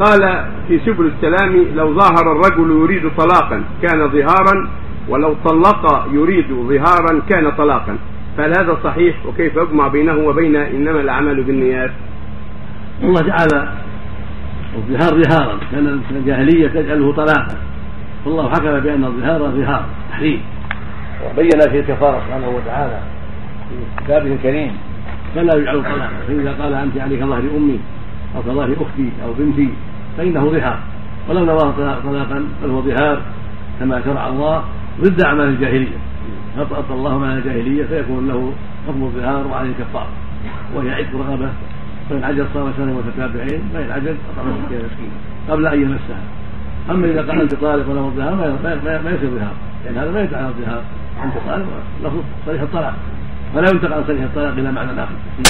قال في سبل السلام لو ظاهر الرجل يريد طلاقا كان ظهارا ولو طلق يريد ظهارا كان طلاقا. فهل هذا صحيح؟ وكيف يجمع بينه وبين إنما الأعمال بالنيات؟ الله جعل الظهار ظهارا كان الجاهلية تجعله طلاقا. والله حكم بأن الظهار ظهار تحريم. وبين في الكفارة سبحانه وتعالى في كتابه الكريم. فلا يجعل طلاقا فإذا قال أنت عليك ظهر امي أو كظهر أختي أو بنتي فإنه ظهار ولو نواه طلاقا بل هو ظهار كما شرع الله ضد أعمال الجاهلية. فأبطل الله معنى الجاهلية فيكون له حكم الظهار وعليه الكفارة. وهي عتق رغبة فإن عجل صام سنة متتابعين فإن عجل أطعم ستين مسكينا قبل أن يمسها. أما إذا قال أنت طالق وله الظهار ما يصير ظهار لأن يعني هذا ما يدعى الظهار أنت طالق لفظ صريح الطلاق. فلا ينتقل عن صريح الطلاق إلى معنى آخر.